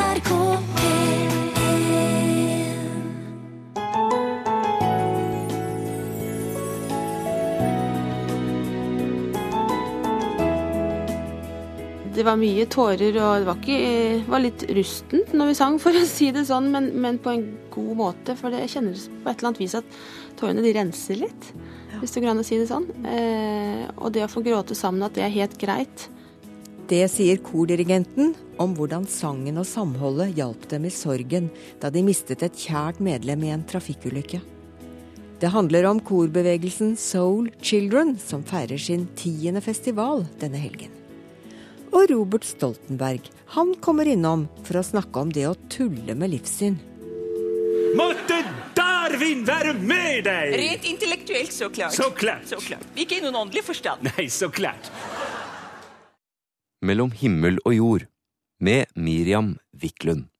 NRK P1 Det var mye tårer, og det var, ikke, det var litt rustent når vi sang, for å si det sånn, men, men på en god måte. For det, jeg kjenner på et eller annet vis at tårene de renser litt, hvis det går an å si det sånn. Eh, og det å få gråte sammen, at det er helt greit. Det sier kordirigenten om hvordan sangen og samholdet hjalp dem i sorgen da de mistet et kjært medlem i en trafikkulykke. Det handler om korbevegelsen Soul Children, som feirer sin tiende festival denne helgen. Og Robert Stoltenberg, han kommer innom for å snakke om det å tulle med livssyn. Måtte Darwin være med deg! Rent intellektuelt, så klart. Så klart. Så klart. Ikke i noen åndelig forstand. Nei, så klart. Mellom himmel og jord med Miriam Wiklund.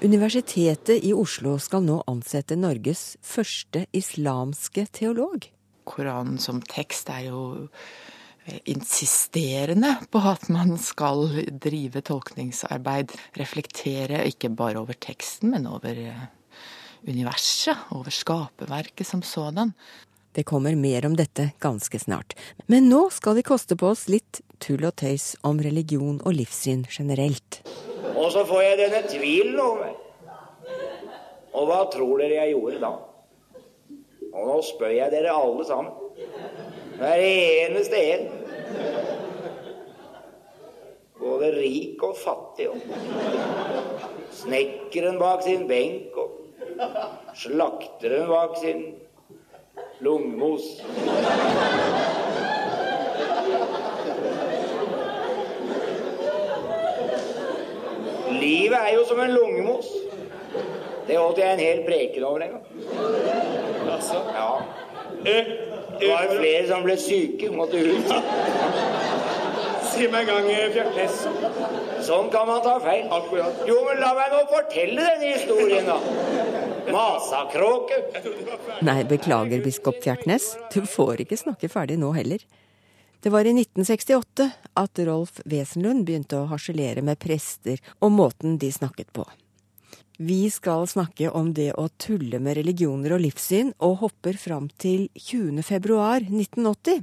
Universitetet i Oslo skal nå ansette Norges første islamske teolog. Koranen som tekst er jo eh, insisterende på at man skal drive tolkningsarbeid, reflektere ikke bare over teksten, men over eh, universet, over skaperverket som sådan. Det kommer mer om dette ganske snart. Men nå skal vi koste på oss litt tull og tøys om religion og livssyn generelt. Og så får jeg denne tvilen over. Og hva tror dere jeg gjorde da? Og nå spør jeg dere alle sammen. Hver eneste en. Både rik og fattig. Og snekkeren bak sin benk og slakteren bak sin lungmos. Livet er jo som en lungemos. Det holdt jeg en hel preken over en gang. Altså, Ja. Det var flere som ble syke, måtte ut. Si meg en gang, Fjertnes. Sånn kan man ta feil. Akkurat. Jo, men la meg nå fortelle denne historien, da. Masakråke. Nei, beklager, biskop Fjertnes. Du får ikke snakke ferdig nå heller. Det var i 1968 at Rolf Wesenlund begynte å harselere med prester om måten de snakket på. Vi skal snakke om det å tulle med religioner og livssyn, og hopper fram til 20. februar 1980.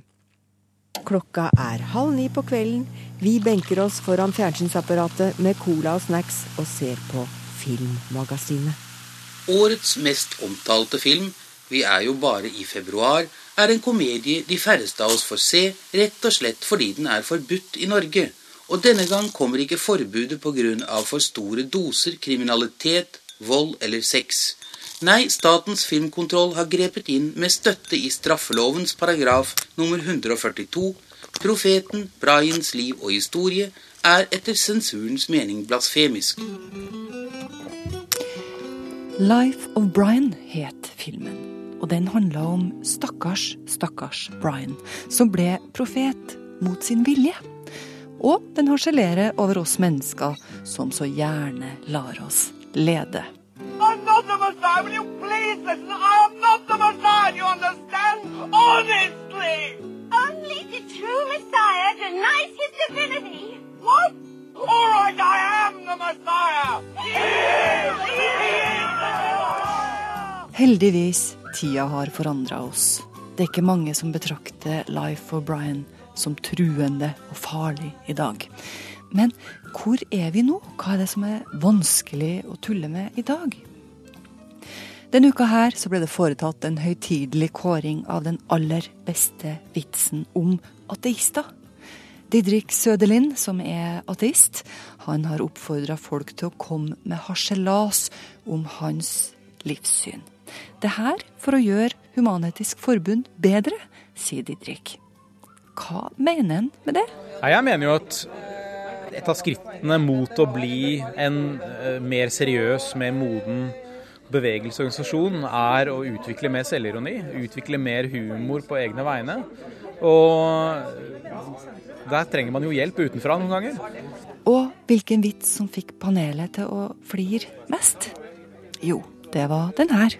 Klokka er halv ni på kvelden. Vi benker oss foran fjernsynsapparatet med cola og snacks og ser på Filmmagasinet. Årets mest omtalte film, Vi er jo bare i februar, er en komedie de færreste av oss får se, rett og slett fordi den er forbudt i Norge. Og denne gang kommer ikke forbudet pga. for store doser kriminalitet, vold eller sex. Nei, Statens filmkontroll har grepet inn med støtte i straffelovens paragraf nummer 142. Profeten, Brians liv og historie er etter sensurens mening blasfemisk. Life of Brian het filmen. Og den handla om stakkars, stakkars Brian, som ble profet mot sin vilje. Og den harselerer over oss mennesker som så gjerne lar oss lede. I'm Messiah. Will you please listen? I am not the Messiah. Do you understand? Honestly. Only the true Messiah denies his divinity. What? All right, I am the Messiah. Heldigvis, tida har forandra oss. Det er ikke mange som betrakter Life of Brian som truende og farlig i dag. Men hvor er vi nå? Hva er det som er vanskelig å tulle med i dag? Denne uka her så ble det foretatt en høytidelig kåring av den aller beste vitsen om ateister. Didrik Søderlind, som er ateist, han har oppfordra folk til å komme med harselas om hans livssyn. Det her for å gjøre Human-Etisk Forbund bedre, sier Didrik. Hva mener han med det? Jeg mener jo at et av skrittene mot å bli en eh, mer seriøs, mer moden bevegelsesorganisasjon er å utvikle mer selvironi, utvikle mer humor på egne vegne. Og der trenger man jo hjelp utenfra noen ganger. Og hvilken vits som fikk panelet til å flire mest? Jo, det var den her.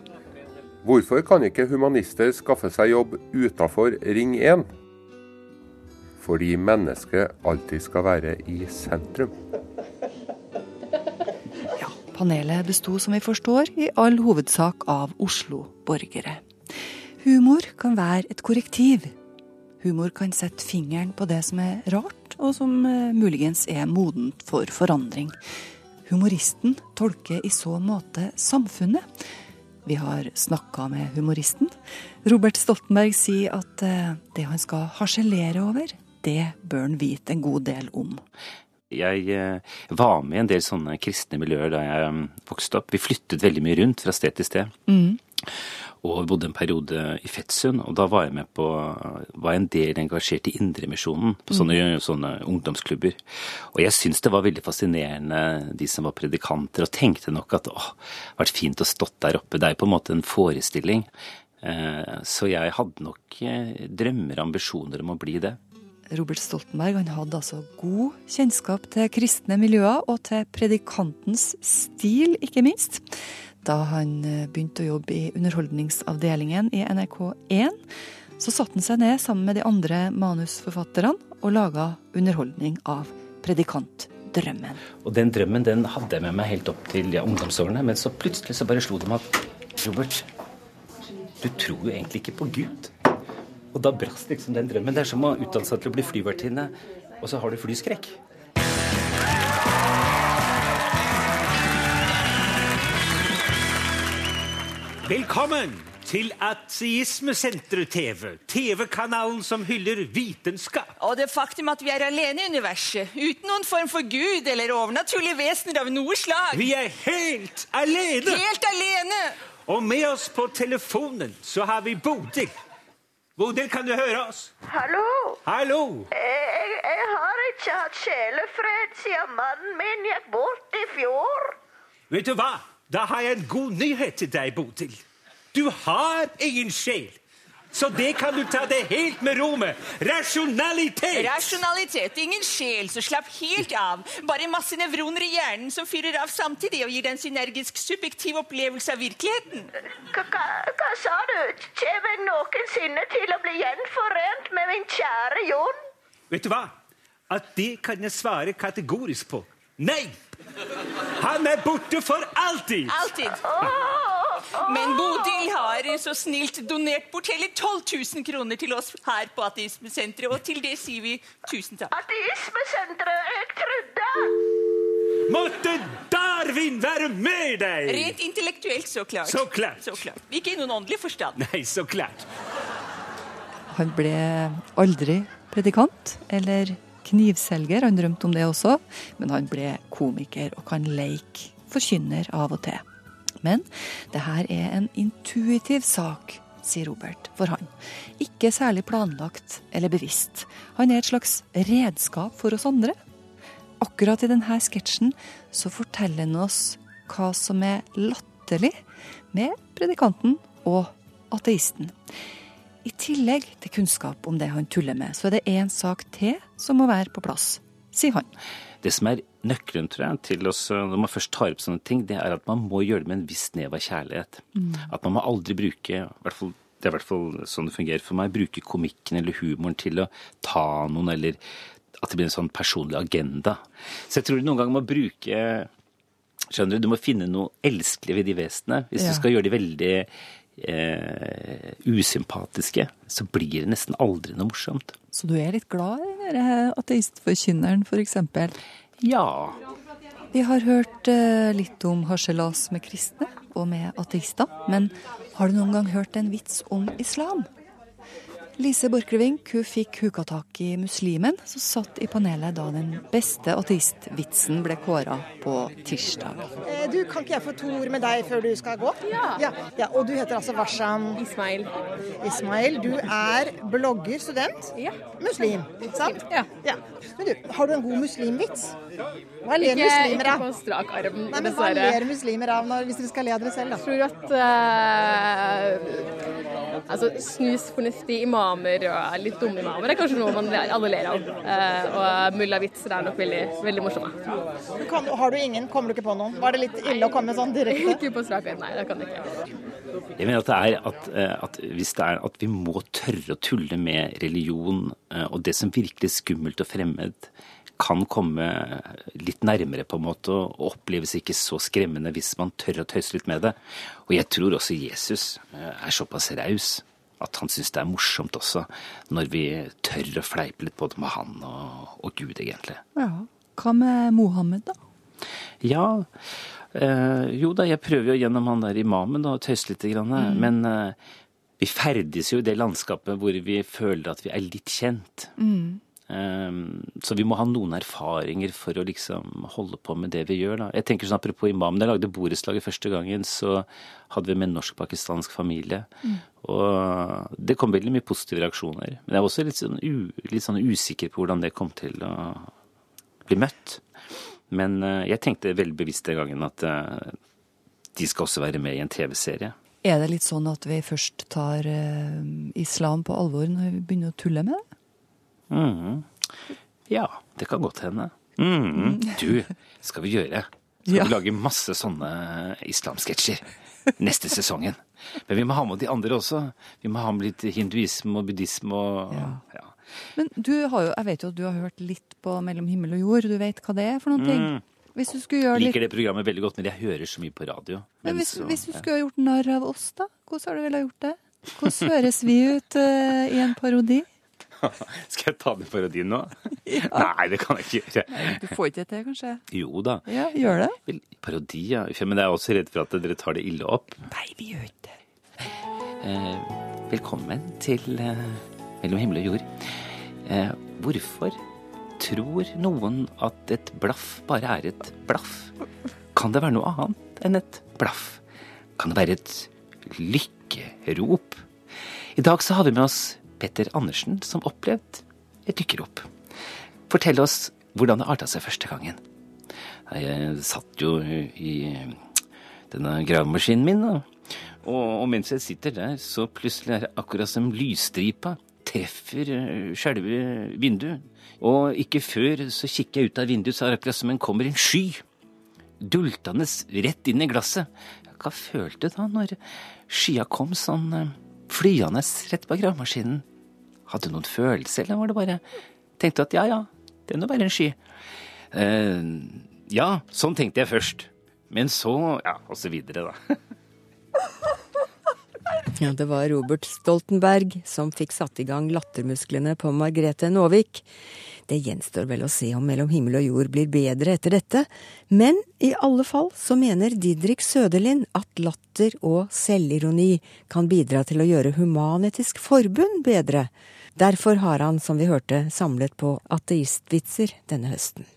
Hvorfor kan ikke humanister skaffe seg jobb utafor Ring 1? Fordi mennesket alltid skal være i sentrum. Panelet besto, som vi forstår, i all hovedsak av Oslo-borgere. Humor kan være et korrektiv. Humor kan sette fingeren på det som er rart, og som eh, muligens er modent for forandring. Humoristen tolker i så måte samfunnet. Vi har snakka med humoristen. Robert Stoltenberg sier at eh, det han skal harselere over, det bør han vite en god del om. Jeg eh, var med i en del sånne kristne miljøer da jeg mm, vokste opp. Vi flyttet veldig mye rundt fra sted til sted. Mm. Og bodde en periode i Fettsund, og da var jeg med på var en del engasjert i Indremisjonen. På sånne, sånne ungdomsklubber. Og jeg syns det var veldig fascinerende, de som var predikanter, og tenkte nok at åh, det hadde vært fint å stått der oppe. Det er på en måte en forestilling. Eh, Så jeg hadde nok eh, drømmer og ambisjoner om å bli det. Robert Stoltenberg han hadde altså god kjennskap til kristne miljøer, og til predikantens stil, ikke minst. Da han eh, begynte å jobbe i Underholdningsavdelingen i NRK1, så satte han seg ned sammen med de andre manusforfatterne og laga underholdning av predikantdrømmen. Og den drømmen den hadde jeg med meg helt opp til ja, ungdomsårene, men så plutselig så bare slo det meg at Robert, du tror jo egentlig ikke på Gud. Og da brast liksom den drømmen. Det er som å utdanne seg til å bli flyvertinne, og så har du flyskrekk. Velkommen til Ateismesenteret TV. TV-kanalen som hyller vitenskap. Og det faktum at vi er alene i universet, uten noen form for gud eller overnaturlige vesener av noe slag. Vi er helt alene! Helt alene! Og med oss på telefonen så har vi Bodil. Bodil, kan du høre oss? Hallo? Hallo! Jeg, jeg har ikke hatt sjelefred siden mannen min gikk bort i fjor. Vet du hva? Da har jeg en god nyhet til deg, Bodil. Du har ingen sjel. Så det kan du ta det helt med ro med. Rasjonalitet! Rasjonalitet, ingen sjel, så slapp helt av. Bare masse nevroner i hjernen som fyrer av samtidig og gir deg en synergisk subjektiv opplevelse av virkeligheten. Hva, sa du? Kommer jeg noensinne til å bli gjenforent med min kjære Jon? Vet du hva? At det kan jeg svare kategorisk på. Nei! Han er borte for alltid! Alltid. Men Bodil har så snilt donert bort hele 12 000 kroner til oss her på Ateismesenteret, og til det sier vi tusen takk. Ateismesenteret, jeg trodde Måtte Darwin være med deg! Rent intellektuelt så klart. Så klart. Så klart. Ikke i noen åndelig forstand. Nei, så klart. Han ble aldri predikant eller knivselger, han drømte om det også, men han ble komiker og kan leke forkynner av og til. Men det her er en intuitiv sak, sier Robert, for han. Ikke særlig planlagt eller bevisst. Han er et slags redskap for oss andre. Akkurat i denne sketsjen så forteller han oss hva som er latterlig med predikanten og ateisten. I tillegg til kunnskap om det han tuller med, så er det én sak til som må være på plass, sier han. Det som er nøkkelen tror jeg, til oss, når man først tar opp sånne ting, det er at man må gjøre det med en viss nev av kjærlighet. Mm. At man må aldri bruke, i hvert fall, det er i hvert fall sånn det fungerer for meg, bruke komikken eller humoren til å ta noen, eller at det blir en sånn personlig agenda. Så jeg tror du noen ganger må bruke Skjønner du, du må finne noe elskelig ved de vesenene. Hvis Ja. du skal gjøre de veldig eh, usympatiske, så blir det nesten aldri noe morsomt. Så du er litt glad i denne ateistforkynneren, f.eks.? Ja. Vi har hørt eh, litt om harselas med kristne og med ateister, men har du noen gang hørt en vits om islam? Lise Borchgrevink hun fikk huka tak i muslimen som satt i panelet da den beste ateistvitsen ble kåra på tirsdag. Eh, Du, Kan ikke jeg få to ord med deg før du skal gå? Ja. ja, Og du heter altså Warsam Ismail. Ismail, Du er blogger, student, ja. muslim, sant? Ja. Men du, Har du en god muslimvits? Hva ler Ikke- muslimer av? ikke på strak arm, Nei, men Hva ler muslimer av når, hvis dere skal le av dere selv? da? Jeg tror at uh, Altså, Snusfornuftige imamer og litt dumme imamer er kanskje noe man alle ler av. Eh, og mulla-vitser er nok veldig, veldig morsomme. Kan, har du ingen? Kommer du ikke på noen? Var det litt ille å komme sånn direkte? ikke på strak arm, nei. Det kan jeg ikke. Jeg mener at det er at, eh, at hvis det er at vi må tørre å tulle med religion eh, og det som virkelig er skummelt og fremmed, kan komme litt nærmere på en måte og oppleves ikke så skremmende hvis man tør å tøyse litt med det. Og jeg tror også Jesus er såpass raus at han syns det er morsomt også, når vi tør å fleipe litt både med han og, og Gud, egentlig. Ja. Hva med Mohammed, da? Ja, eh, jo da, jeg prøver jo gjennom han der imamen da, å tøyse litt, grann, Mm. men eh, vi ferdes jo i det landskapet hvor vi føler at vi er litt kjent. Mm. Um, så vi må ha noen erfaringer for å liksom holde på med det vi gjør. Da. Jeg tenker sånn Apropos imam, da jeg lagde borettslaget første gangen, så hadde vi med en norsk-pakistansk familie. Mm. Og det kom veldig mye positive reaksjoner. Men jeg var også litt sånn, u, litt sånn usikker på hvordan det kom til å bli møtt. Men uh, jeg tenkte veldig bevisst den gangen at uh, de skal også være med i en TV-serie. Er det litt sånn at vi først tar eh, islam på alvor når vi begynner å tulle med det? Mhm. Ja, det kan godt hende. Mm. Du, skal vi gjøre? Skal Ja. vi lage masse sånne islamsketsjer neste sesongen? Men vi må ha med de andre også. Vi må ha med litt hinduisme og buddhisme og ja. Men du har jo, jeg vet jo at du har hørt litt på Mellom himmel og jord. Du vet hva det er for noen ting? Mm. Hvis du skulle gjøre Liker litt... det programmet veldig godt, men jeg hører så mye på radio. Men hvis, så- hvis du ja. skulle ha gjort narr av oss, da? Hvordan har du vel ha gjort det? Hvordan høres vi ut uh, i en parodi? Skal jeg ta den parodien nå? Nei, det kan jeg ikke gjøre. Du får ikke det til, kanskje? Jo da. Ja, gjør det. Vel, parodi, ja. Men jeg er også redd for at dere tar det ille opp. Nei, vi gjør ikke det. Eh, velkommen til eh, Mellom himmel og jord. Eh, hvorfor tror noen at et blaff bare er et blaff? Kan det være noe annet enn et blaff? Kan det være et lykkerop? I dag så har vi med oss Petter Andersen, som opplevde et lykkerop. Fortell oss hvordan det arta seg første gangen. Jeg satt jo i denne gravemaskinen min. Og, og mens jeg sitter der, så plutselig er det akkurat som lysstripa treffer eh, selve vinduet. Og ikke før så kikker jeg ut av vinduet, så er det akkurat som en kommer en sky. Dultende rett inn i glasset. Hva følte du da når skya kom sånn eh, flyende rett på gravemaskinen? Hadde du noen følelse, eller var det bare Tenkte du at ja, ja, det er nå bare en sky. Uh, ja, sånn tenkte jeg først. Men så Ja, og så videre, da. Ja, det var Robert Stoltenberg som fikk satt i gang lattermusklene på Margrethe Nåvik. Det gjenstår vel å se om Mellom himmel og jord blir bedre etter dette, men i alle fall så mener Didrik Søderlind at latter og selvironi kan bidra til å gjøre Human-Etisk Forbund bedre. Derfor har han, som vi hørte, samlet på ateistvitser denne høsten.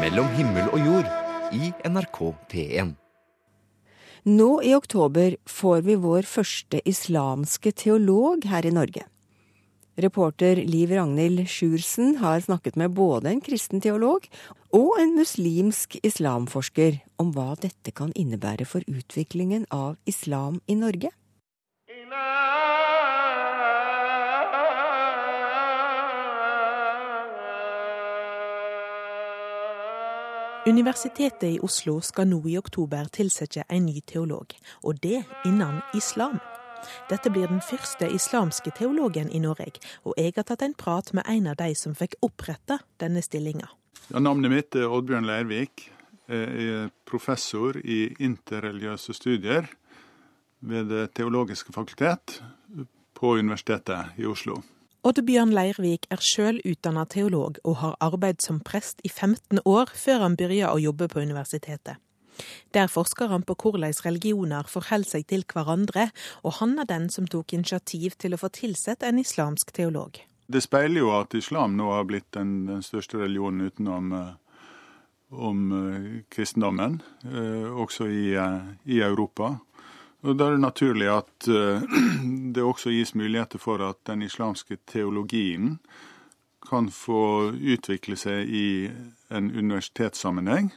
Mellom himmel og jord i NRK P1. Nå i oktober får vi vår første islamske teolog her i Norge. Reporter Liv Ragnhild Sjursen har snakket med både en kristen teolog og en muslimsk islamforsker om hva dette kan innebære for utviklingen av islam i Norge. Universitetet i Oslo skal nå i oktober tilsette en ny teolog, og det innen islam. Dette blir den første islamske teologen i Norge, og jeg har tatt en prat med en av de som fikk oppretta denne stillinga. Ja, navnet mitt er Oddbjørn Leirvik. Jeg er professor i interreligiøse studier ved Det teologiske fakultet på Universitetet i Oslo. Oddbjørn Leirvik er sjøl utdanna teolog og har arbeidet som prest i 15 år før han begynte å jobbe på universitetet. Der forsker han på hvordan religioner forholder seg til hverandre, og han er den som tok initiativ til å få tilsett en islamsk teolog. Det speiler jo at islam nå har blitt den, den største religionen utenom eh, om eh, kristendommen, eh, også i, i Europa. Da er det naturlig at eh, det også gis muligheter for at den islamske teologien kan få utvikle seg i en universitetssammenheng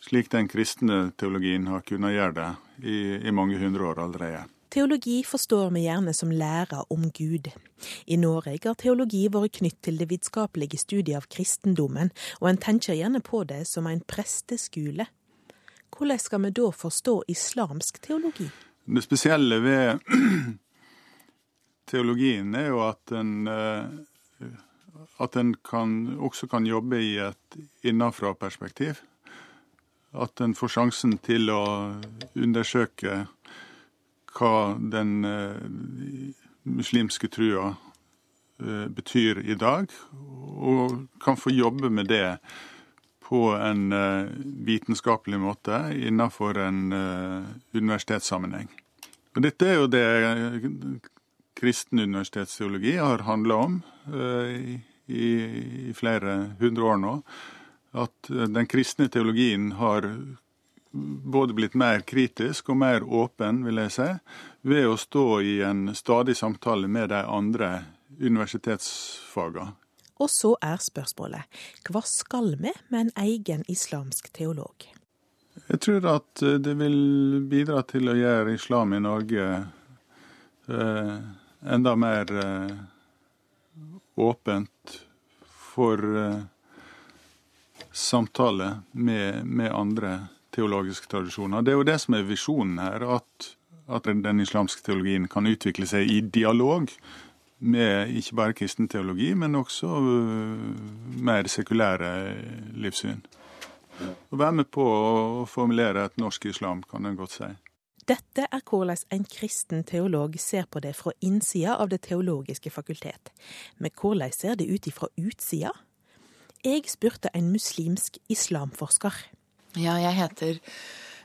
slik den kristne teologien har kunnet gjøre det i, i mange hundre år allerede. Teologi forstår vi gjerne som lære om Gud. I Norge har teologi vært knytt til det vitenskapelige studiet av kristendommen, og en tenker gjerne på det som en presteskole. Hvordan skal vi da forstå islamsk teologi? Det spesielle ved teologien er jo at den, at en kan, også kan jobbe i et innafra-perspektiv. At en får sjansen til å undersøke hva den muslimske trua betyr i dag, og kan få jobbe med det på en vitenskapelig måte innenfor en universitetssammenheng. Og dette er jo det kristen universitetsteologi har handla om i, i flere hundre år nå. At den kristne teologien har både blitt mer kritisk og mer åpen, vil jeg si, ved å stå i en stadig samtale med de andre universitetsfagene. Og så er spørsmålet, hva skal vi med en egen islamsk teolog? Jeg tror at det vil bidra til å gjøre islam i Norge eh, enda mer eh, åpent for eh, samtale med, med, andre teologiske tradisjoner. Det er jo det som er visjonen her, at, at den islamske teologien kan utvikle seg i dialog med ikke bare kristen teologi, men også mer sekulære livssyn. Å være med på å formulere et norsk islam, kan en godt si. Dette er hvordan en kristen teolog ser på det fra innsida av Det teologiske fakultet. Men hvordan ser det ut ifra utsida? Jeg spurte en muslimsk islamforsker. Ja, jeg heter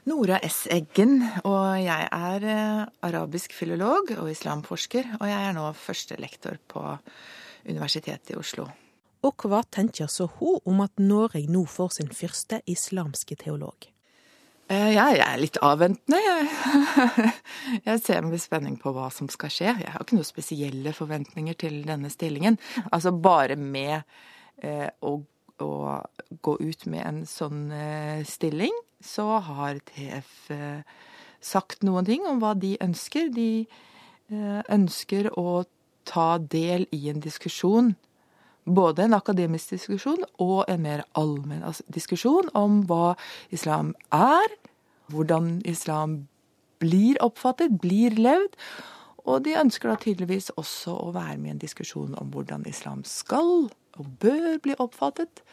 Nora S. Eggen, og jeg er arabisk filolog og islamforsker. Og jeg er nå førstelektor på Universitetet i Oslo. Og hva tenker så hun om at Norge nå får sin første islamske teolog? Ja, jeg er litt avventende. Jeg, jeg ser med spenning på hva som skal skje. Jeg har ikke noen spesielle forventninger til denne stillingen. Altså bare med eh, å, å, gå ut med en sånn eh, stilling, så har TF eh, sagt noen ting om hva de ønsker. De ønsker å ta del i en diskusjon både en akademisk diskusjon og en mer allmenn diskusjon om hva islam er, hvordan islam blir oppfattet, blir levd. Og de ønsker da tydeligvis også å være med i en diskusjon om hvordan islam skal og bør bli oppfattet,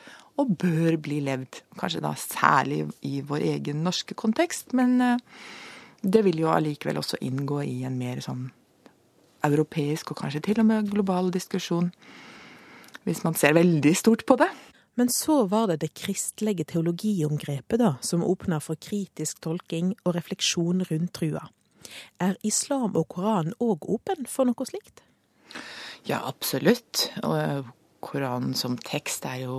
og bør bli levd. Kanskje da særlig i vår egen norske kontekst, men det vil jo allikevel også inngå i en mer sånn europeisk og kanskje til og med global diskusjon hvis man ser veldig stort på det. Men så var det det kristelige teologiomgrepet da, som åpna for kritisk tolking og refleksjon rundt trua. Er islam og Koranen òg åpen for noe slikt? Ja, absolutt. Og Koranen som tekst er jo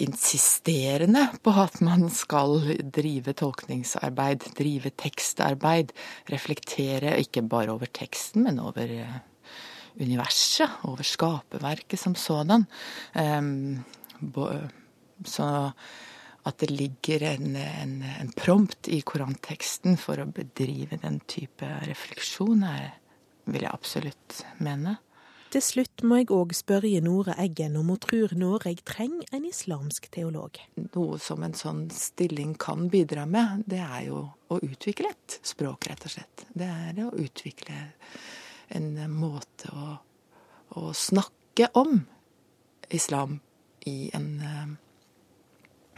insisterende på at man skal drive tolkningsarbeid, drive tekstarbeid. Reflektere ikke bare over teksten, men over universet, over skaperverket som sådan. Så at det ligger en, en, en prompt i koranteksten for å bedrive den type refleksjon, er, vil jeg absolutt mene. Til slutt må jeg òg spørre Nora Eggen om hun tror Norge trenger en islamsk teolog. Noe som en sånn stilling kan bidra med, det er jo å utvikle et språk, rett og slett. Det er å utvikle en måte å, å snakke om islam i en uh,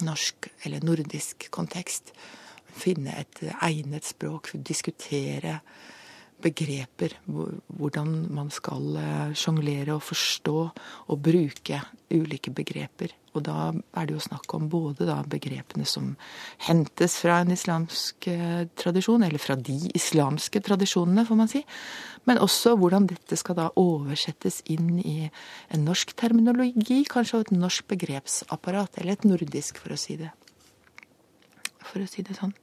norsk eller nordisk kontekst. Finne et egnet språk, diskutere begreper, hvordan man skal sjonglere og forstå og bruke ulike begreper. Og da er det jo snakk om både da begrepene som hentes fra en islamsk tradisjon, eller fra de islamske tradisjonene, får man si, men også hvordan dette skal da oversettes inn i en norsk terminologi, kanskje et norsk begrepsapparat, eller et nordisk, for å si det, for å si det sånn.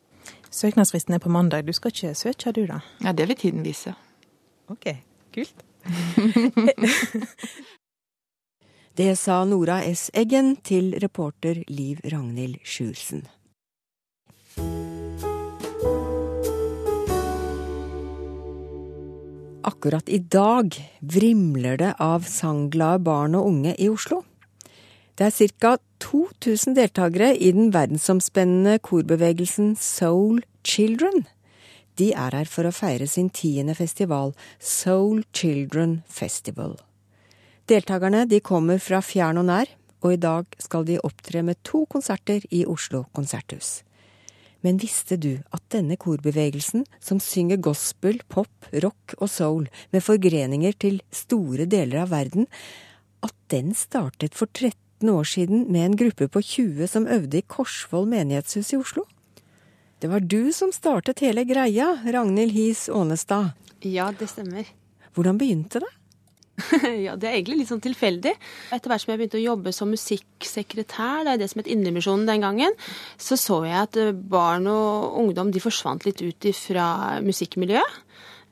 Søknadsfristen er på mandag. Du skal ikke søke, du da? Ja, det vil tiden vise. OK, kult. det sa Nora S. Eggen til reporter Liv Ragnhild Sjursen. Akkurat i dag vrimler det av sangglade barn og unge i Oslo. Det er ca. 2000 deltakere i den verdensomspennende korbevegelsen Soul Children. De er her for å feire sin tiende festival, Soul Children Festival. Deltakerne de kommer fra fjern og nær, og i dag skal de opptre med to konserter i Oslo konserthus. Men visste du at denne korbevegelsen, som synger gospel, pop, rock og soul med forgreninger til store deler av verden, at den startet for 13 år siden med en gruppe på 20 som øvde i Korsvoll menighetshus i Oslo? Det var du som startet hele greia, Ragnhild His Aanestad. Ja, det stemmer. Hvordan begynte det? ja, Det er egentlig litt sånn tilfeldig. Etter hvert som jeg begynte å jobbe som musikksekretær, det er det som het Indremisjonen den gangen, så så jeg at barn og ungdom de forsvant litt ut fra musikkmiljøet.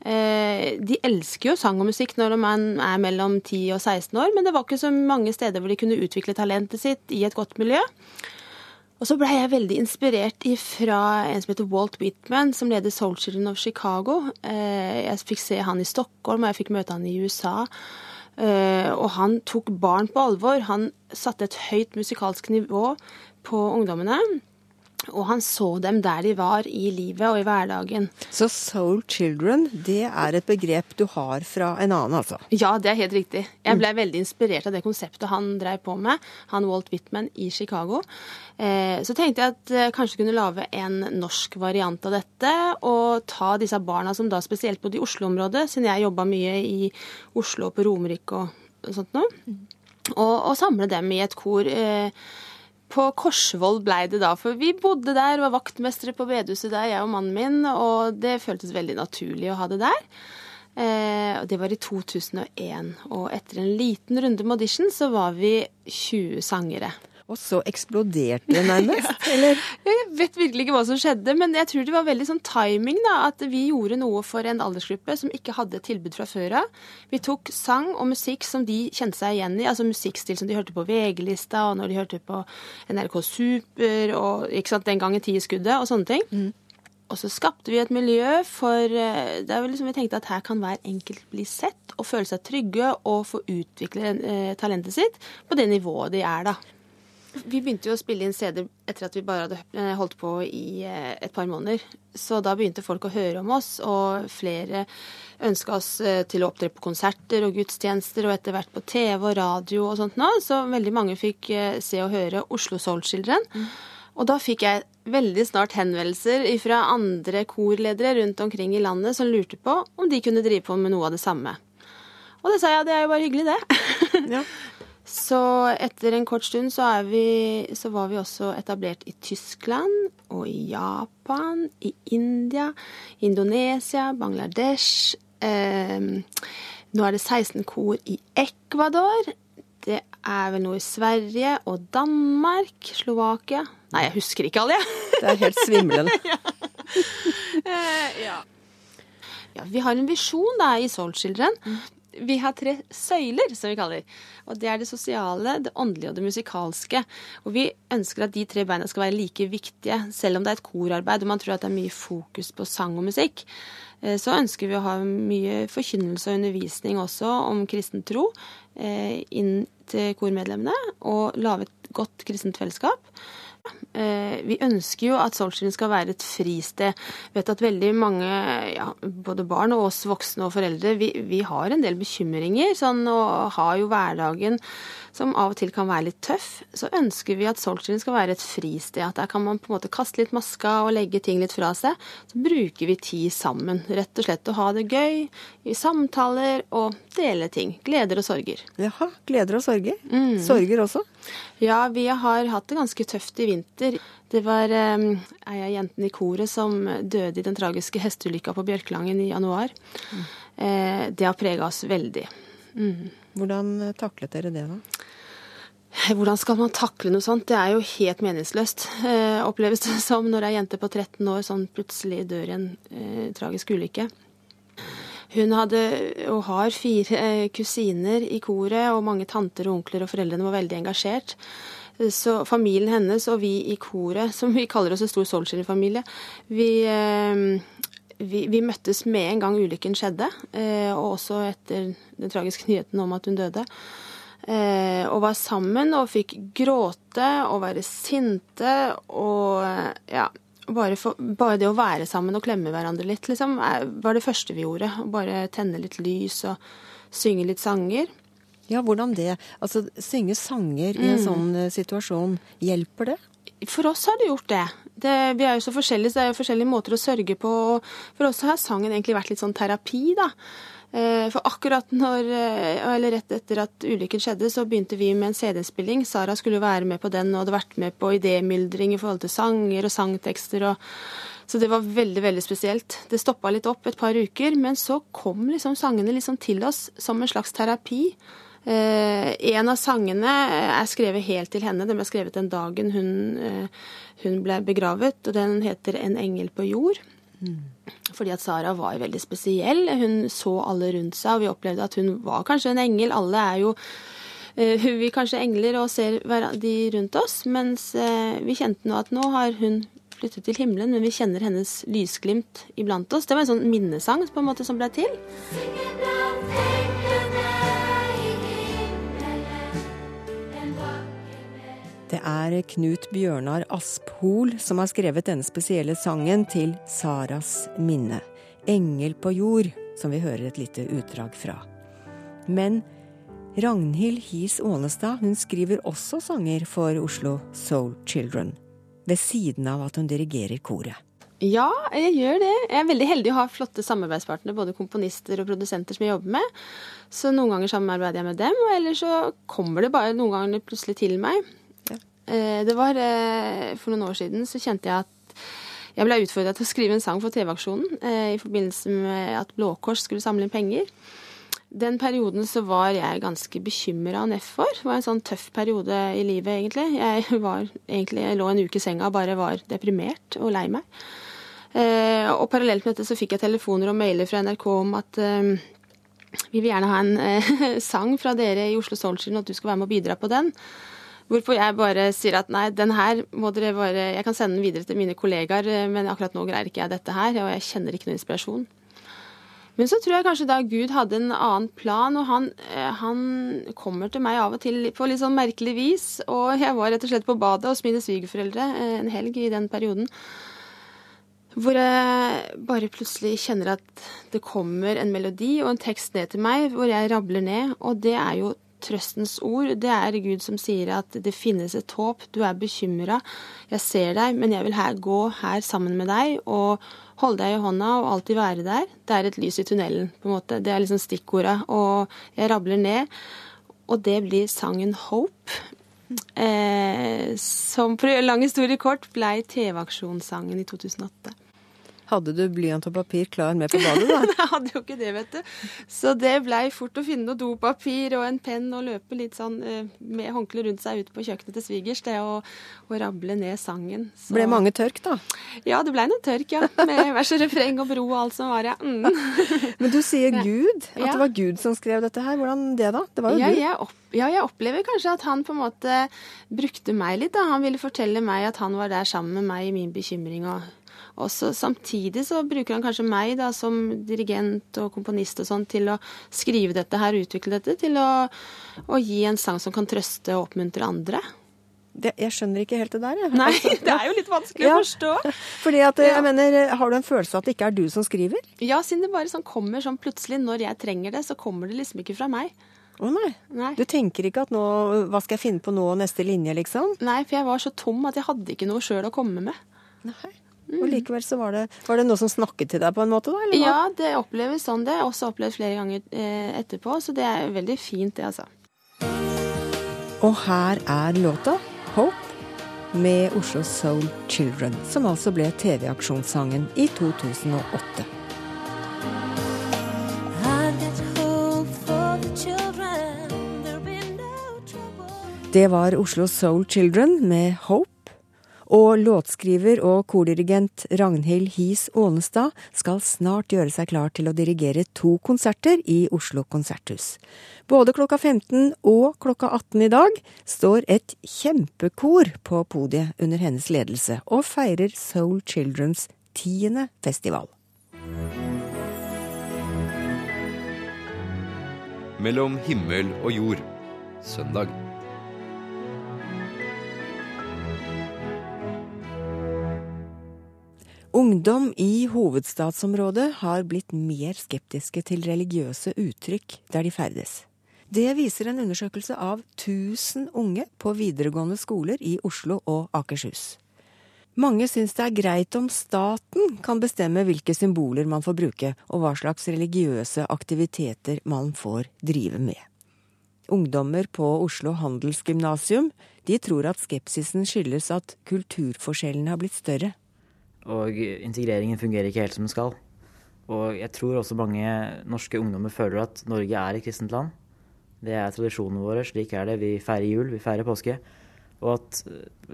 Eh, de elsker jo sang og musikk når man er mellom 10 og 16 år, men det var ikke så mange steder hvor de kunne utvikle talentet sitt i et godt miljø. Og så blei jeg veldig inspirert fra en som heter Walt Whitman, som leder Soul Children of Chicago. Eh, jeg fikk se han i Stockholm, og jeg fikk møte han i USA. Eh, og han tok barn på alvor. Han satte et høyt musikalsk nivå på ungdommene. Og han så dem der de var i livet og i hverdagen. Så Soul Children, det er et begrep du har fra en annen, altså? Ja, det er helt riktig. Jeg ble mm. veldig inspirert av det konseptet han drev på med, han Walt Whitman i Chicago. Eh, så tenkte jeg at jeg eh, kanskje kunne lage en norsk variant av dette, og ta disse barna som da spesielt bodde i Oslo-området, siden jeg jobba mye i Oslo og på Romerike og sånt noe, mm. og, og, samle dem i et kor. Eh, på Korsvoll blei det da, for vi bodde der, og var vaktmestere på bedehuset der, jeg og mannen min, og det føltes veldig naturlig å ha det der. Eh, det var i 2001. Og etter en liten runde med audition så var vi 20 sangere. Og så eksploderte det nærmest, eller? Jeg vet virkelig ikke hva som skjedde, men jeg tror det var veldig sånn timing, da. At vi gjorde noe for en aldersgruppe som ikke hadde tilbud fra før av. Vi tok sang og musikk som de kjente seg igjen i, altså musikkstil som de hørte på VG-lista, og når de hørte på NRK Super, og ikke sant, den gangen Ti i skuddet, og sånne ting. Mm. Og så skapte vi et miljø for eh, det er liksom Vi tenkte at her kan hver enkelt bli sett og føle seg trygge og få utvikle eh, talentet sitt på det nivået de er, da. Vi begynte jo å spille inn CD etter at vi bare hadde eh, holdt på i eh, et par måneder. Så da begynte folk å høre om oss, og flere ønska oss eh, til å opptre på konserter og gudstjenester, og etter hvert på TV og radio og sånt nå. Så veldig mange fikk se og høre Oslo Soul Children. Mm. Og da fikk jeg veldig snart henvendelser fra andre korledere rundt omkring i landet som lurte på om de kunne drive på med noe av det samme. Og det sa jeg, det er jo bare hyggelig, det. Ja. Så etter en kort stund så, vi, så, var vi også etablert i Tyskland og i Japan, i India, Indonesia, Bangladesh. Eh, nå er det 16 kor i Ecuador. Det er vel noe i Sverige og Danmark, Slovakia Nei, jeg husker ikke alle, jeg. Det er helt svimlende. ja. Eh, ja. ja. Vi har en visjon da i Soul Children. Mm vi har tre søyler, som vi kaller. Og det er det sosiale, det åndelige og det musikalske. Og vi ønsker at de tre beina skal være like viktige, selv om det er et korarbeid og man tror at det er mye fokus på sang og musikk. Eh, så ønsker vi å ha mye forkynnelse og undervisning også om kristen tro eh, inn til kormedlemmene, og lage et godt kristent fellesskap. Eh, vi ønsker jo at Soulshine skal være et fristed. Vi vet at veldig mange, ja, både barn og oss voksne og foreldre, vi, vi har en del bekymringer sånn, og har jo hverdagen som av og til kan være litt tøff, så ønsker vi at Soulshine skal være et fristed. At der kan man på en måte kaste litt maska og legge ting litt fra seg. Så bruker vi tid sammen. Rett og slett å ha det gøy i samtaler og dele ting. Gleder og sorger. Jaha. Gleder og sorger. Mm. Sorger også? Ja, vi har hatt det ganske tøft i vinter. Det var um, ei av jentene i koret som døde i den tragiske hesteulykka på Bjørklangen i januar. Mm. Eh, det har prega oss veldig. Mm. Hvordan taklet dere det, da? Hvordan skal man takle noe sånt? Det er jo helt meningsløst, eh, oppleves det som, når ei jente på 13 år sånn plutselig dør i en eh, tragisk ulykke. Hun hadde og har fire eh, kusiner i koret, og mange tanter og onkler, og foreldrene var veldig engasjert. Så familien hennes og vi i koret, som vi kaller oss en stor Solskjær-familie, vi, eh, vi, vi, møttes med en gang ulykken skjedde, eh, og også etter den tragiske nyheten om at hun døde. Og var sammen og fikk gråte og være sinte og ja, bare, for, bare, det å være sammen og klemme hverandre litt, liksom, var det første vi gjorde. Å Bare tenne litt lys og synge litt sanger. Ja, hvordan det? Altså, synge sanger i en mm. sånn uh, situasjon, hjelper det? For oss har det gjort det. det. Vi er jo så forskjellige, så det er jo forskjellige måter å sørge på. For oss har sangen egentlig vært litt sånn terapi, da. Eh, for akkurat når, eh, eller rett etter at ulykken skjedde, så begynte vi med en CD-spilling. Sara skulle være med på den og hadde vært med på idémyldring i forhold til sanger og sangtekster. og så det var veldig veldig spesielt. Det stoppa litt opp et par uker, men så kom liksom sangene liksom til oss som en slags terapi. Eh, en av sangene er skrevet helt til henne. Den ble skrevet den dagen hun, eh, hun ble begravet, og den heter En engel på jord. Mm. Fordi at Sara var veldig spesiell. Hun så alle rundt seg, og vi opplevde at hun var kanskje en engel. Alle er jo eh, vi kanskje engler og ser de rundt oss, mens eh, vi kjente nå at nå har hun flyttet til himmelen, men vi kjenner hennes lysglimt iblant oss. Det var en sånn minnesang på en måte som ble til. Det er Knut Bjørnar Asphol som har skrevet denne spesielle sangen til Saras minne. 'Engel på jord', som vi hører et lite utdrag fra. Men Ragnhild Hies Ånestad hun skriver også sanger for Oslo Soul Children, ved siden av at hun dirigerer koret. Ja, jeg gjør det. Jeg er veldig heldig å ha flotte samarbeidspartnere, både komponister og produsenter som jeg jobber med. Så noen ganger samarbeider jeg med dem, og ellers så kommer det bare noen ganger plutselig til meg. Eh, det var eh, For noen år siden så kjente jeg at jeg ble utfordra til å skrive en sang for TV-aksjonen eh, i forbindelse med at Blå Kors skulle samle inn penger. Den perioden så var jeg ganske bekymra og nedfor. Det var en sånn tøff periode i livet, egentlig. Jeg, var, egentlig, jeg lå en uke i senga og bare var deprimert og lei meg. Og parallelt med dette så fikk jeg telefoner og mailer fra NRK om at vi vil gjerne ha en sang fra dere i Oslo Soulskin, og at du skal være med og bidra på den. Hvorpå jeg bare sier at nei, den her må dere bare Jeg kan sende den videre til mine kollegaer, men akkurat nå greier ikke jeg dette her, og jeg kjenner ikke noe inspirasjon. Men så tror jeg kanskje da Gud hadde en annen plan, og han, eh, han kommer til meg av og til på litt sånn merkelig vis. Og jeg var rett og slett på badet hos mine svigerforeldre eh, en helg i den perioden. Hvor jeg bare plutselig kjenner at det kommer en melodi og en tekst ned til meg, hvor jeg rabler ned. Og det er jo trøstens ord, det er Gud som sier at det finnes et håp, du er bekymra, jeg ser deg, men jeg vil her gå her sammen med deg og holde deg i hånda og alltid være der. Det er et lys i tunnelen, på en måte. Det er liksom stikkorda. Og jeg rabler ned, og det blir sangen 'Hope'. Eh, som for lang historie kort blei TV-aksjonssangen i 2008. Hadde du blyant og papir klar med på badet, da? jeg hadde jo ikke det, vet du. Så det blei fort å finne noe dopapir og en penn og løpe litt sånn uh, med håndkle rundt seg ut på kjøkkenet til svigers. Det å, å rable ned sangen. Så... Ble mange tørk, da? Ja, det blei noe tørk, ja. Med vers og refreng og bro og alt som var, ja. Mm. Men du sier Gud? At ja. det var Gud som skrev dette her. Hvordan det, da? Det var jo ja, Gud. Jeg opp, ja, jeg opplever kanskje at han på en måte brukte meg litt. da. Han ville fortelle meg at han var der sammen med meg i min bekymring. og og så Samtidig så bruker han kanskje meg da, som dirigent og komponist og sånn til å skrive dette her, utvikle dette, til å, å gi en sang som kan trøste og oppmuntre andre. Det, jeg skjønner ikke helt det der. Jeg. Nei, det er jo litt vanskelig ja. å forstå. Fordi at, jeg mener, Har du en følelse av at det ikke er du som skriver? Ja, siden det bare sånn kommer sånn plutselig. Når jeg trenger det, så kommer det liksom ikke fra meg. Å nei. nei. Du tenker ikke at nå Hva skal jeg finne på nå, neste linje, liksom? Nei, for jeg var så tom at jeg hadde ikke noe sjøl å komme med. Nei. Og likevel så var det, var det noe som snakket til deg på en måte, da? Ja, det oppleves sånn. Det har jeg også opplevd flere ganger eh, etterpå, så det er veldig fint, det, altså. Og her er låta 'Hope' med Oslo Soul Children, som altså ble TV-aksjonssangen i 2008. Det var Oslo Soul Children med 'Hope' Og låtskriver og kordirigent Ragnhild His Ånestad skal snart gjøre seg klar til å dirigere to konserter i Oslo konserthus. Både klokka 15 og klokka 18 i dag står et kjempekor på podiet under hennes ledelse og feirer Soul Childrens tiende festival. Mellom himmel og jord. Søndag. Ungdom i hovedstadsområdet har blitt mer skeptiske til religiøse uttrykk der de ferdes. Det viser en undersøkelse av 1000 unge på videregående skoler i Oslo og Akershus. Mange syns det er greit om staten kan bestemme hvilke symboler man får bruke, og hva slags religiøse aktiviteter man får drive med. Ungdommer på Oslo handelsgymnasium de tror at skepsisen skyldes at kulturforskjellene har blitt større. Og integreringen fungerer ikke helt som den skal. Og jeg tror også mange norske ungdommer føler at Norge er et kristent land. Det er tradisjonene våre, slik er det. Vi feirer jul, vi feirer påske. Og at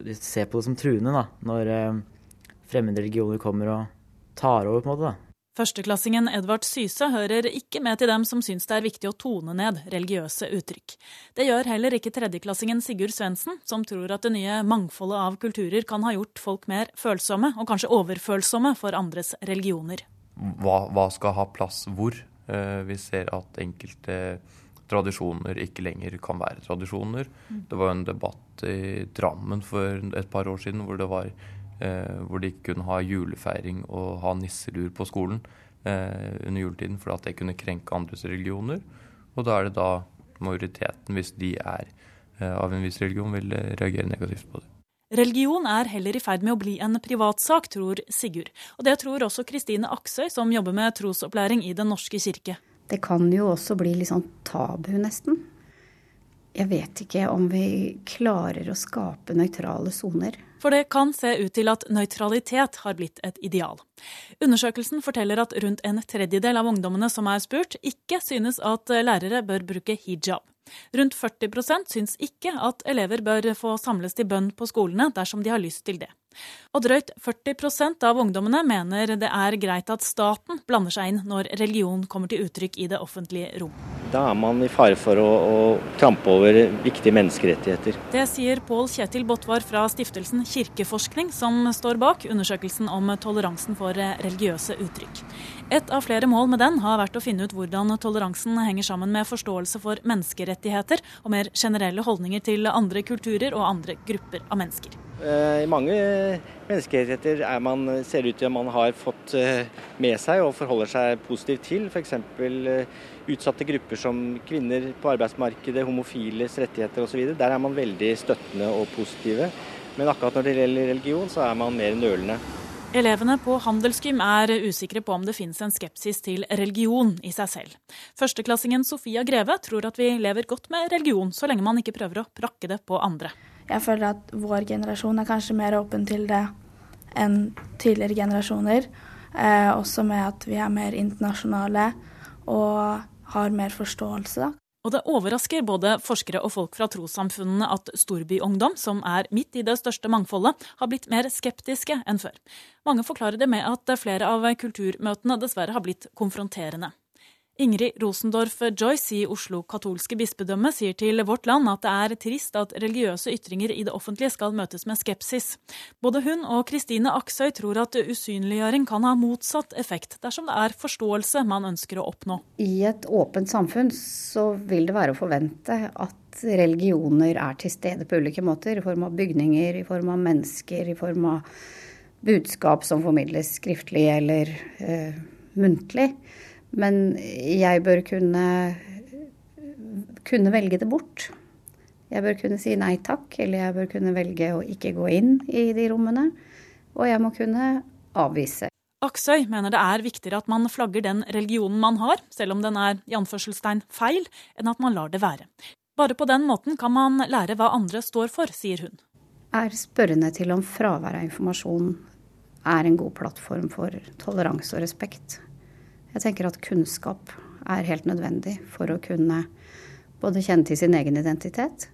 de ser på det som truende da, når eh, fremmede religioner kommer og tar over, på en måte. da. Førsteklassingen Edvard Syse hører ikke med til dem som syns det er viktig å tone ned religiøse uttrykk. Det gjør heller ikke tredjeklassingen Sigurd Svendsen, som tror at det nye mangfoldet av kulturer kan ha gjort folk mer følsomme, og kanskje overfølsomme, for andres religioner. Hva, hva skal ha plass hvor? Eh, vi ser at enkelte tradisjoner ikke lenger kan være tradisjoner. Det var en debatt i Drammen for et par år siden hvor, det var, hvor de ikke kunne ha julefeiring og ha nisselur på skolen eh, under juletiden, for at det kunne krenke andres religioner. Og da er det da majoriteten, hvis de er eh, av en viss religion, vil eh, reagere negativt på det. Religion er heller i ferd med å bli en privatsak, tror Sigurd. Og det tror også Kristine Aksøy, som jobber med trosopplæring i Den norske kirke. Det kan jo også bli litt sånn tabu, nesten. Jeg vet ikke om vi klarer å skape nøytrale soner. For det kan se ut til at nøytralitet har blitt et ideal. Undersøkelsen forteller at rundt en tredjedel av ungdommene som er spurt, ikke synes at lærere bør bruke hijab. Rundt 40% syns ikke at elever bør få samles til bønn på skolene dersom de har lyst til det. Og drøyt 40% av ungdommene mener det er greit at staten blander seg inn når religion kommer til uttrykk i det offentlige rom. Da er man i fare for å, å trampe over viktige menneskerettigheter. Det sier Pål Kjetil Botvar fra stiftelsen Kirkeforskning, som står bak undersøkelsen om toleransen for religiøse uttrykk. Et av flere mål med den har vært å finne ut hvordan toleransen henger sammen med forståelse for menneskerettigheter og mer generelle holdninger til andre kulturer og andre grupper av mennesker. I mange menneskerettigheter man, ser det ut til at man har fått med seg og forholder seg positivt til. F.eks. utsatte grupper som kvinner på arbeidsmarkedet, homofiles rettigheter osv. Der er man veldig støttende og positive. Men akkurat når det gjelder religion, så er man mer nølende. Elevene på Handelsgym er usikre på om det finnes en skepsis til religion i seg selv. Førsteklassingen Sofia Greve tror at vi lever godt med religion, så lenge man ikke prøver å prakke det på andre. Jeg føler at vår generasjon er kanskje mer åpen til det enn tidligere generasjoner. Eh, også med at vi er mer internasjonale og har mer forståelse. Og det overrasker både forskere og folk fra trossamfunnene at storbyungdom, som er midt i det største mangfoldet, har blitt mer skeptiske enn før. Mange forklarer det med at flere av kulturmøtene dessverre har blitt konfronterende. Ingrid Rosendorf Joyce i Oslo katolske bispedømme sier til Vårt Land at det er trist at religiøse ytringer i det offentlige skal møtes med skepsis. Både hun og Kristine Aksøy tror at usynliggjøring kan ha motsatt effekt, dersom det er forståelse man ønsker å oppnå. I et åpent samfunn så vil det være å forvente at religioner er til stede på ulike måter. I form av bygninger, i form av mennesker, i form av budskap som formidles skriftlig eller eh, muntlig. Men jeg bør kunne, kunne velge det bort. Jeg bør kunne si nei takk, eller jeg bør kunne velge å ikke gå inn i de rommene. Og jeg må kunne avvise. Aksøy mener det er viktigere at man flagger den religionen man har, selv om den er i anførselstegn feil, enn at man lar det være. Bare på den måten kan man lære hva andre står for, sier hun. Er spørrende til om fravær av informasjon er en god plattform for toleranse og respekt. Jeg tenker at kunnskap er helt nødvendig for å kunne både kjenne til sin egen identitet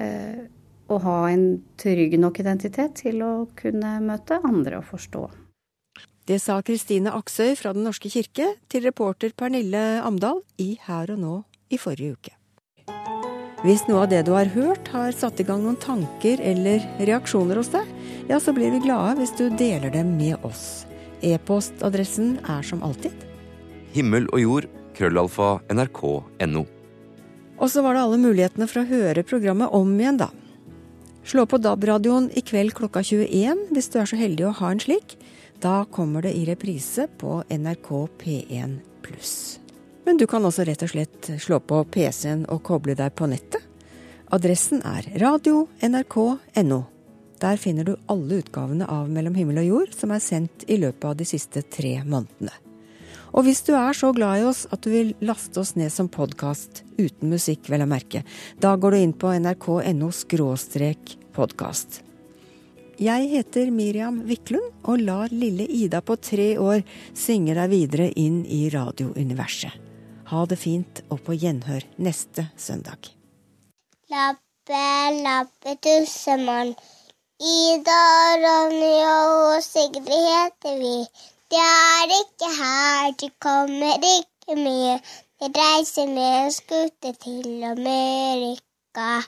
eh, og ha en trygg nok identitet til å kunne møte andre og forstå. Det sa Kristine Aksøy fra Den norske kirke til reporter Pernille Amdal i Her og nå i forrige uke. Hvis noe av det du har hørt har satt i gang noen tanker eller reaksjoner hos deg, ja, så blir vi glade hvis du deler dem med oss. E-postadressen er som alltid. Himmel og jord, krøllalfa, nrk.no. Og så var det alle mulighetene for å høre programmet om igjen, da. Slå på DAB-radioen i kveld klokka 21 hvis du er så heldig å ha en slik. Da kommer det i reprise på NRK P1 pluss. Men du kan også rett og slett slå på PC-en og koble deg på nettet. Adressen er radio.nrk.no. Der finner du alle utgavene av Mellom himmel og jord som er sendt i løpet av de siste tre månedene. Og hvis du er så glad i oss at du vil laste oss ned som podkast, uten musikk vel å merke, da går du inn på nrk.no podkast. Jeg heter Miriam Wiklund og lar lille Ida på tre år synge deg videre inn i radiouniverset. Ha det fint og på gjenhør neste søndag. Lappe, lappe, tussemann. Ida, Ronny og Sigrid heter vi. De er ikke her, de kommer ikke med. De reiser med en skute til Amerika.